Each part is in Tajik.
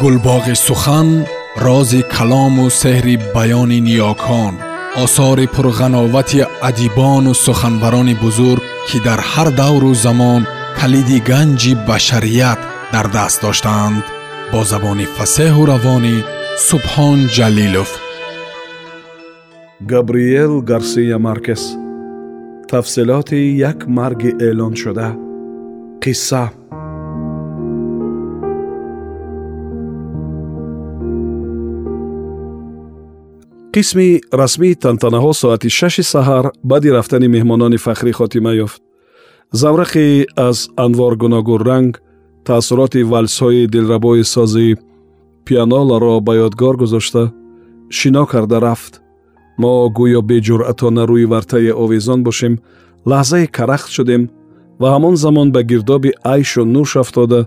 гулбоғи сухан рози калому сеҳри баёни ниёкон осори пурғановати адибону суханбарони бузург ки дар ҳар давру замон калиди ганҷи башарият дар даст доштаанд бо забони фасеҳу равонӣ субҳон ҷалилов габриел гарсия маркес тафсилоти як марги эълоншуда қисса қисми расмии тантанаҳо соати шаши саҳар баъди рафтани меҳмонони фахрӣ хотима ёфт. Заврақи аз анвор гуногун ранг таъссуроти валсҳои дилрабои сози пианоларо ба ёдгор гузошта шино карда рафт. Мо гӯё беҷуръатона рӯи вартаи овезон бошем лаҳзае карахт шудем ва ҳамон замон ба гирдоби айшу нӯш афтода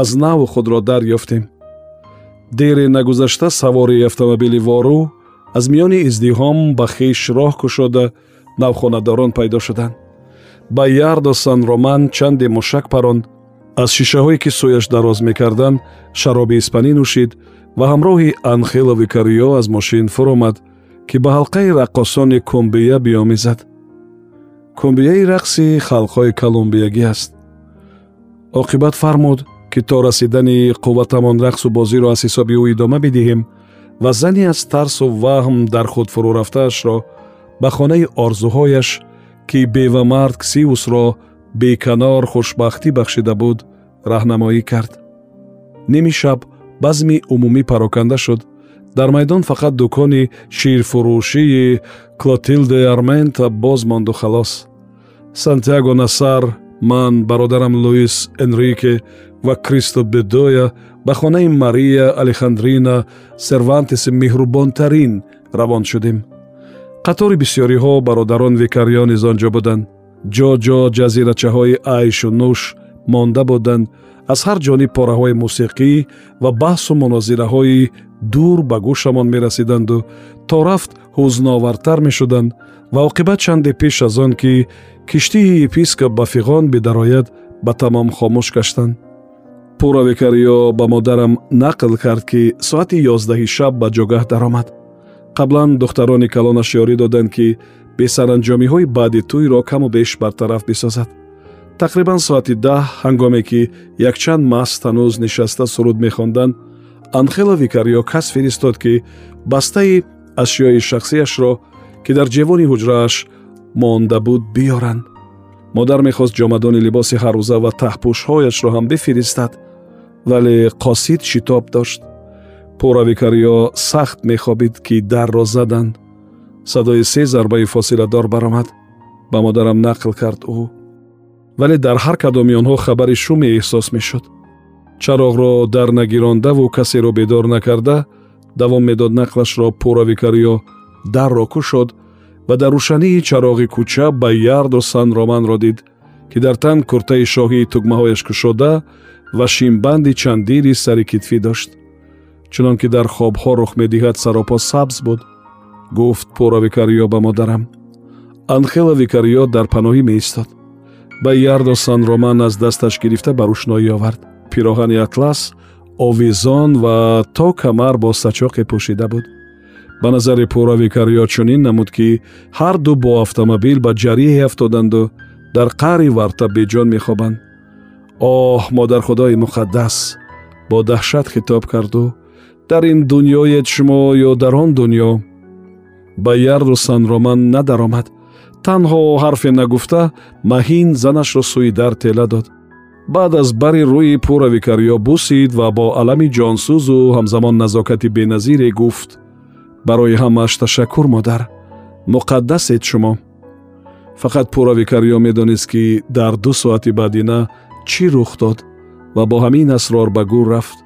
аз наву худро дарёфтем. Дере нагузашта савори автомобили ворӯ аз миёни издиҳом ба хиш роҳ кушода навхонадорон пайдо шуданд. Ба ярдо сан роман чанде мушак паронд аз шишаҳое ки сӯяш дароз мекарданд шароби испанӣ нӯшид ва ҳамроҳи анхела викариё аз мошин фуромад ки ба ҳалқаи раққосони кумбия биёмезад кумбияи рақси халқҳои колумбиягӣ аст. Оқибат фармуд ки то расидани қувватамон рақсу бозиро аз ҳисоби ӯ идома бидиҳем ва зане аз тарсу ваҳм дар худ фурӯ рафтаашро ба хонаи орзуҳояш ки бевамард ксиусро беканор хушбахтӣ бахшида буд раҳнамоӣ кард. ними шаб базми умумӣ пароканда шуд. дар майдон фақат дукони ширфурӯшии клотилде армента боз монду халос. Сантяго насар ман бародарам луис энрике ва кристо бедоя ба хонаи мария алехандрина сервантеси меҳрубонтарин равон шудем. Қатори бисьёриҳо бародарон викариё низ он ҷо буданд ҷо ҷо ҷазирачаҳои айшу нӯш монда буданд. Аз ҳар ҷониб пораҳои мусиқӣ ва баҳсу мунозираҳои дур ба гӯшамон мерасиданду то рафт ҳузновартар мешуданд ва оқибат чанде пеш аз он ки киштии епископ ба фиғон бидарояд ба тамом хомӯш гаштанд. Пура викариё ба модарам нақл кард ки соати ёздаҳи шаб ба ҷогаҳ даромад. Қаблан духтарони калонаш ёрӣ доданд ки бесаранҷомиҳои баъди тӯйро каму беш бартараф бисозад. Тақрибан соати даҳ ҳангоме ки якчанд маст ҳанӯз нишаста суруд мехонданд анхела викариё кас фиристод ки бастаи ашёи шахсияшро ки дар ҷевони ҳуҷрааш монда буд биёранд. Модар мехост ҷомадони либоси ҳаррӯза ва таҳпӯшҳояшро ҳам бифиристад вале қосид шитоб дошт. Пура викариё сахт мехобид ки дарро заданд. Садои се зарбаи фосиладор баромад. Ба модарам нақл кард ӯ вале дар ҳар кадоми онҳо хабари шуме эҳсос мешуд чароғро дар нагирондаву касеро бедор накарда давом медод нақлашро пура викариё дарро кушод ва дар рӯшании чароғи кӯча ба ярду сан романро дид ки дар тан куртаи шоҳии тугмаҳояш кушода ва шимбанди чандири сари китфӣ дошт. Чунон ки дар хобҳо рух медиҳад саропо сабз буд гуфт пура викариё ба модарам. Анхела викариё дар паноҳӣ меистод ба ярдо сан роман аз дасташ гирифта ба рӯшноӣ овард пироҳани атлас овизон ва то камар бо сачоқе пӯшида буд. Ба назари пура викариё чунин намуд ки ҳар ду бо автомобил ба ҷариҳе афтоданду дар қаъри варта беҷон мехобанд. Оҳ модархудои муқаддас бо даҳшат хитоб карду. Дар ин дуньёед шумо ё дар он дуньё? Ба ярду санроман надаромад. Танҳо ҳарфе нагуфта маҳин занашро сӯи дар тела дод баъд аз бари рӯи пура викариё бусид ва бо алами ҷонсӯзу ҳамзамон назокати беназире гуфт барои ҳамааш ташаккур модар муқаддасед шумо. Фақат пура викариё медонист ки дар ду соати баъдина чӣ рух дод ва бо ҳамин асрор ба гур рафт?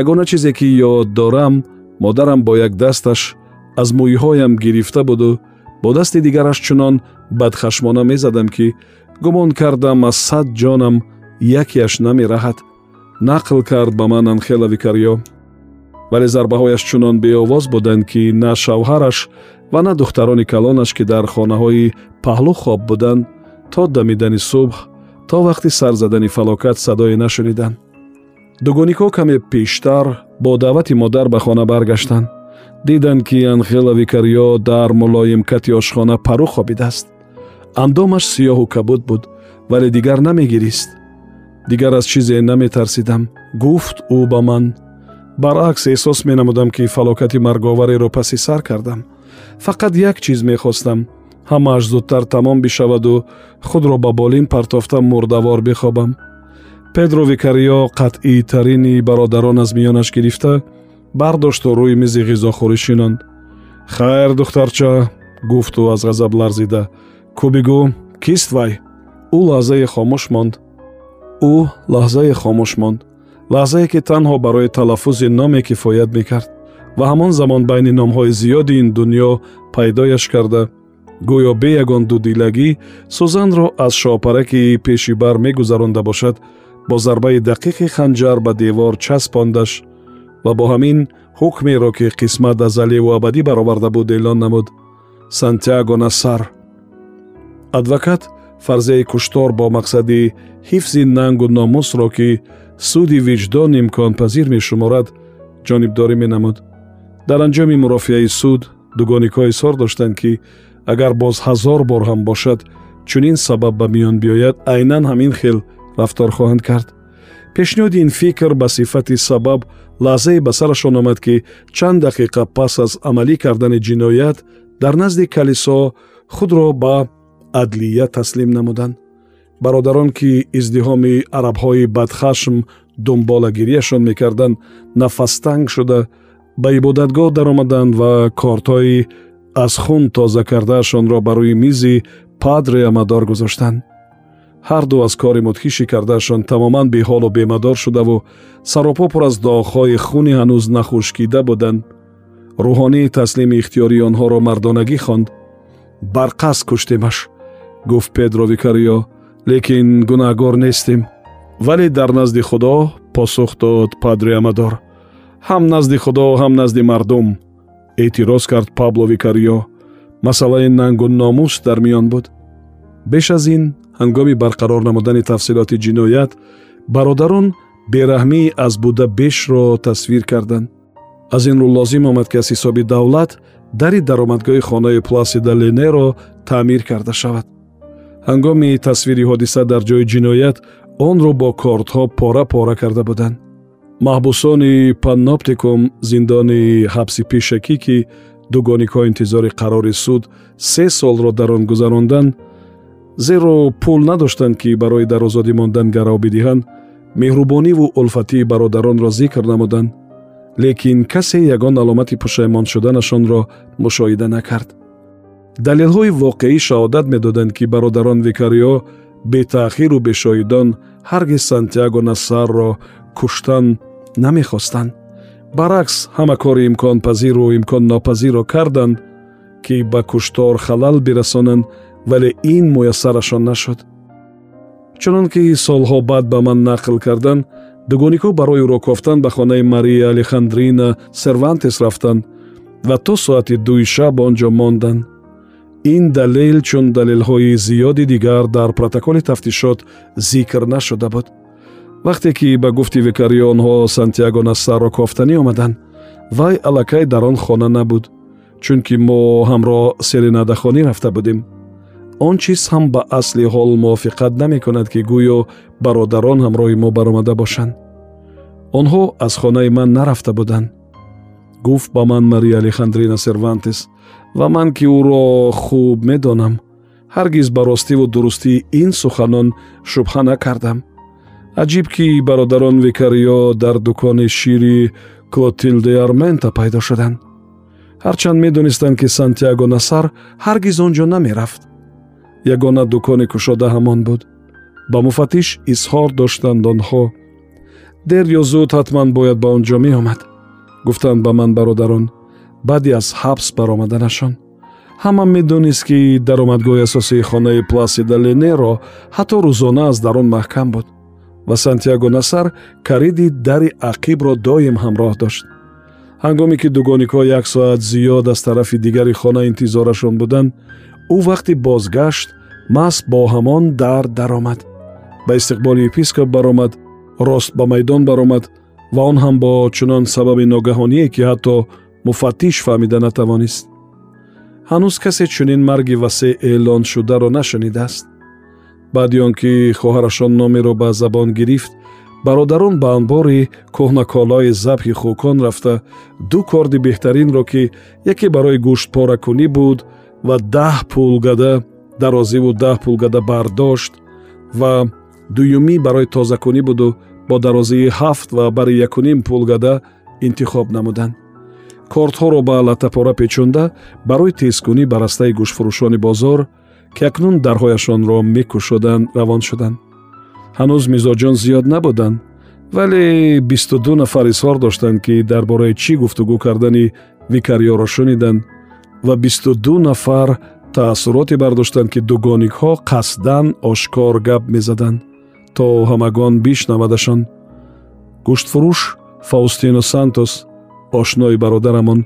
Ягона чизе ки ёд дорам модарам бо як дасташ аз мӯйҳоям гирифта буду. Бо дасти дигараш чунон бадхашмона мезадам ки гумон кардам аз сад ҷонам якеаш намераҳад нақл кард ба ман анхела викариё вале зарбаҳояш чунон беовоз буданд ки на шавҳараш ва на духтарони калонаш ки дар хонаҳои паҳлӯ хоб буданд то дамидани субҳ то вақти сар задани фалокат садое нашуниданд. Дугонико каме пештар бо даъвати модар ба хона баргаштанд. Диданд ки анхела викариё дар мулоимкати ошхона пару хобидааст. Андомаш сиёҳу кабуд буд вале дигар намегирист дигар аз чизе наметарсидам. Гуфт ӯ ба ман. Баръакс эҳсос менамудам ки фалокати марговареро паси сар кардам. Фақат як чиз мехостам. Ҳамааш зудтар тамом бишаваду худро ба болин партофта мурдавор бихобам. Педро викариё қатъитарини бародарон аз миёнаш гирифта бардошту рӯи мизи ғизохӯрӣ шинонд. Хайр духтарча гуфт ӯ аз ғазаб ларзида. Кӯ бигӯ? Кист вай ӯ лаҳзае хомӯш монд ӯ лаҳзае хомӯш монд лаҳзае ки танҳо барои талаффузи номе кифоят мекард ва ҳамон замон байни номҳои зиёди ин дуньё пайдояш карда. Гӯё бе ягон дудилагӣ сӯзанро аз шопараки пеши бар мегузаронда бошад бо зарбаи дақиқи ханҷар ба девор часпондаш ва бо ҳамин ҳукмеро ки қисмат азалию абадӣ бароварда буд эълон намуд. Сантяго насар адвокат фарзияи куштор бо мақсади ҳифзи нангу номусро ки суди виҷдон имконпазир мешуморад ҷонибдорӣ менамуд. Дар анҷоми мурофиаи суд дугонико изҳор доштанд ки агар боз ҳазор бор ҳам бошад чунин сабаб ба миён биёяд айнан ҳамин хел рафтор хоҳанд кард. Пешниҳоди ин фикр ба сифати сабаб лаҳзае ба сарашон омад ки чанд дақиқа пас аз амалӣ кардани ҷиноят дар назди калисо худро ба адлия таслим намуданд. Бародарон ки издиҳоми арабҳои бадхашм дунболагирияшон мекарданд нафастанг шуда ба ибодатгоҳ даромаданд ва кортҳои аз хун тоза кардаашонро ба рӯи мизи падре амадор гузоштанд. Ҳарду аз кори мудҳишӣ кардаашон тамоман беҳолу бемадор шудаву саропо пур аз доғҳои хуни ҳанӯз нахушкида буданд. Рӯҳонӣ таслими ихтиёрии онҳоро мардонагӣ хонд. Барқасд куштемаш гуфт педро викариё лекин гунаҳгор нестем. Вале дар назди худо посух дод падри амадор. Ҳам назди худо ҳам назди мардум. Эътироз кард пабло викариё. Масъалаи нангу номус дар миён буд. Беш аз ин ҳангоми барқарор намудани тафсилоти ҷиноят бародарон бераҳмии аз буда бешро тасвир карданд аз ин рӯ лозим омад ки аз ҳисоби давлат дари даромадгоҳи хонаи пласида ленеро таъмир карда шавад ҳангоми тасвири ҳодиса дар ҷои ҷиноят онро бо кортҳо пора пора карда буданд. Маҳбусони панноптикум зиндони ҳабси пешакӣ ки дугониҳо интизори қарори суд се солро дар он гузаронданд зеро пул надоштанд ки барои дар озодӣ мондан гарав бидиҳанд меҳрубониву улфатии бародаронро зикр намуданд. Лекин касе ягон аломати пушаймон шуданашонро мушоҳида накард далелҳои воқеӣ шаҳодат медоданд ки бародарон викариё бетаъхиру бешоҳидон ҳаргиз сантяго нассарро куштан намехостанд. Баръакс ҳама кори имконпазиру имконнопазирро карданд ки ба куштор халал бирасонанд вале ин муяссарашон нашуд. Чунон ки солҳо баъд ба ман нақл карданд дугониҳо барои ӯро кофтан ба хонаи мария алехандрина сервантес рафтанд ва то соати дуи шаб он ҷо монданд ин далел чун далелҳои зиёди дигар дар протоколи тафтишот зикр нашуда буд. Вақте ки ба гуфти викариё онҳо сантяго нассарро кофтанӣ омаданд вай аллакай дар он хона набуд чунки мо ҳамроҳ серинадахонӣ рафта будем. Он чиз ҳам ба асли ҳол мувофиқат намекунад ки гӯё бародарон ҳамроҳи мо баромада бошанд. Онҳо аз хонаи ман нарафта буданд гуфт ба ман мария алехандрина сервантес ва ман ки ӯро хуб медонам ҳаргиз ба ростиву дурустии ин суханон шубҳа накардам аҷиб ки бародарон викариё дар дукони шири клотилде армента пайдо шуданд ҳарчанд медонистанд ки сантяго насар ҳаргиз он ҷо намерафт ягона дукони кушода ҳамон буд ба муфаттиш изҳор доштанд онҳо дер ё зуд ҳатман бояд ба он ҷо меомад гуфтанд ба ман бародарон баъди аз ҳабс баромаданашон. Ҳама медонист ки даромадгоҳи асосии хонаи пласида ленеро ҳатто рӯзона аз дарун маҳкам буд ва сантяго насар кариди дари ақибро доим ҳамроҳ дошт. Ҳангоме ки дугониҳо як соат зиёд аз тарафи дигари хона интизорашон буданд ӯ вақти бозгашт маст бо ҳамон дар даромад. Ба истиқболи епископ баромад рост ба майдон баромад ва он ҳам бо чунон сабаби ногаҳоние ки ҳатто муфаттиш фаҳмида натавонист. ҳанӯз касе чунин марги васеъ эълон шударо нашунидааст баъди он ки хоҳарашон номеро ба забон гирифт бародарон ба анбори кӯҳнаколои забҳи хӯкон рафта ду корди беҳтаринро ки яке барои гӯштпоракунӣ буд ва даҳ пулгада дарозиву даҳ пулгада бардошт ва дуюмӣ барои тозакунӣ буду бо дарозии ҳафт ва бари якуним пулгада интихоб намуданд. Кортҳоро ба латапора печонда барои тезкунӣ ба растаи гӯштфурӯшони бозор ки акнун дарҳояшонро мекушоданд равон шуданд. Ҳанӯз мизоҷон зиёд набуданд вале бисту ду нафар изҳор доштанд ки дар бораи чӣ гуфтугӯ кардани викарьёро шуниданд ва бисту ду нафар таассуроте бардоштанд ки дугоникҳо қасдан ошкор гап мезаданд то ҳамагон бишнавадашон гӯштфурӯш фаустино сантос ошнои бародарамон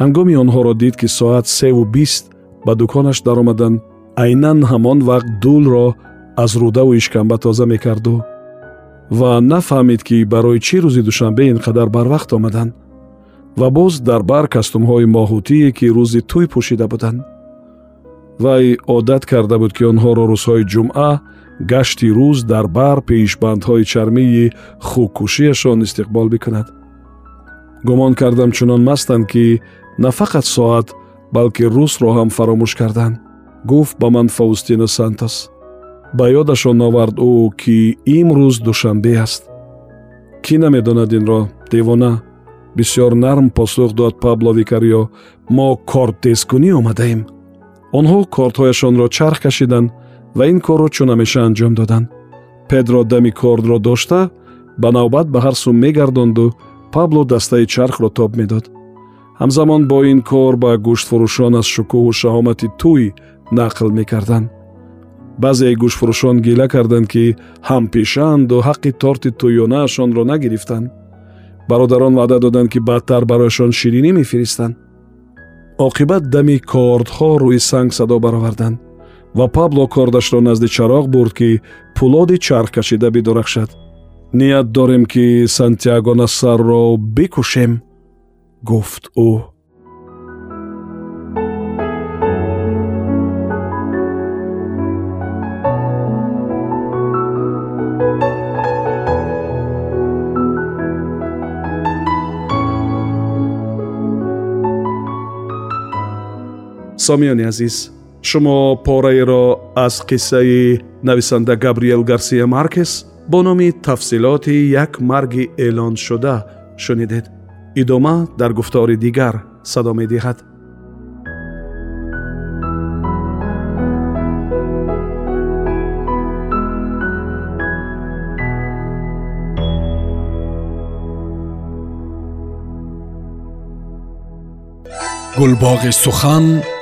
ҳангоми онҳоро дид ки соат севу бист ба дуконаш даромаданд айнан ҳамон вақт дулро аз рӯдаву ишканба тоза мекарду ва нафаҳмид ки барои чӣ рӯзи душанбе ин қадар барвақт омаданд ва боз дар бар кастумҳои моҳутие ки рӯзи тӯй пӯшида буданд. Вай одат карда буд ки онҳоро рӯзҳои ҷумъа гашти рӯз дар бар пешбандҳои чармии хуккушиашон истиқбол бикунад. Гумон кардам чунон мастанд ки на фақат соат балки рӯзро ҳам фаромӯш карданд. Гуфт ба ман фаустино сантос. Ба ёдашон овард ӯ ки имрӯз душанбе аст. Кӣ намедонад инро? Девона бисьёр нарм посух дод пабло викарио. Мо корттезкунӣ омадаем. Онҳо кортҳояшонро чарх кашиданд ва ин корро чун ҳамеша анҷом доданд педро дами кордро дошта ба навбат ба ҳар сум мегардонду пабло дастаи чархро тоб медод. Ҳамзамон бо ин кор ба гӯштфурӯшон аз шукӯҳу шаҳомати тӯй нақл мекарданд. Баъзеи гӯштфурӯшон гила карданд ки ҳампешаанду ҳаққи торти тӯёнаашонро нагирифтанд. Бародарон ваъда доданд ки баъдтар барояшон ширинӣ мефиристанд. Оқибат дами кордҳо рӯи санг садо бароварданд ва пабло кордашро назди чароғ бурд ки пулоди чархкашида бидурахшад ният дорем ки сантяго нассарро бикушем гуфт ӯ сомиёни азиз шумо пораеро аз қиссаи нависанда габриел гарсия маркес бо номи тафсилоти як марги эълоншуда шунидед. Идома дар гуфтори дигар садо медиҳад. Гулбоғи сухан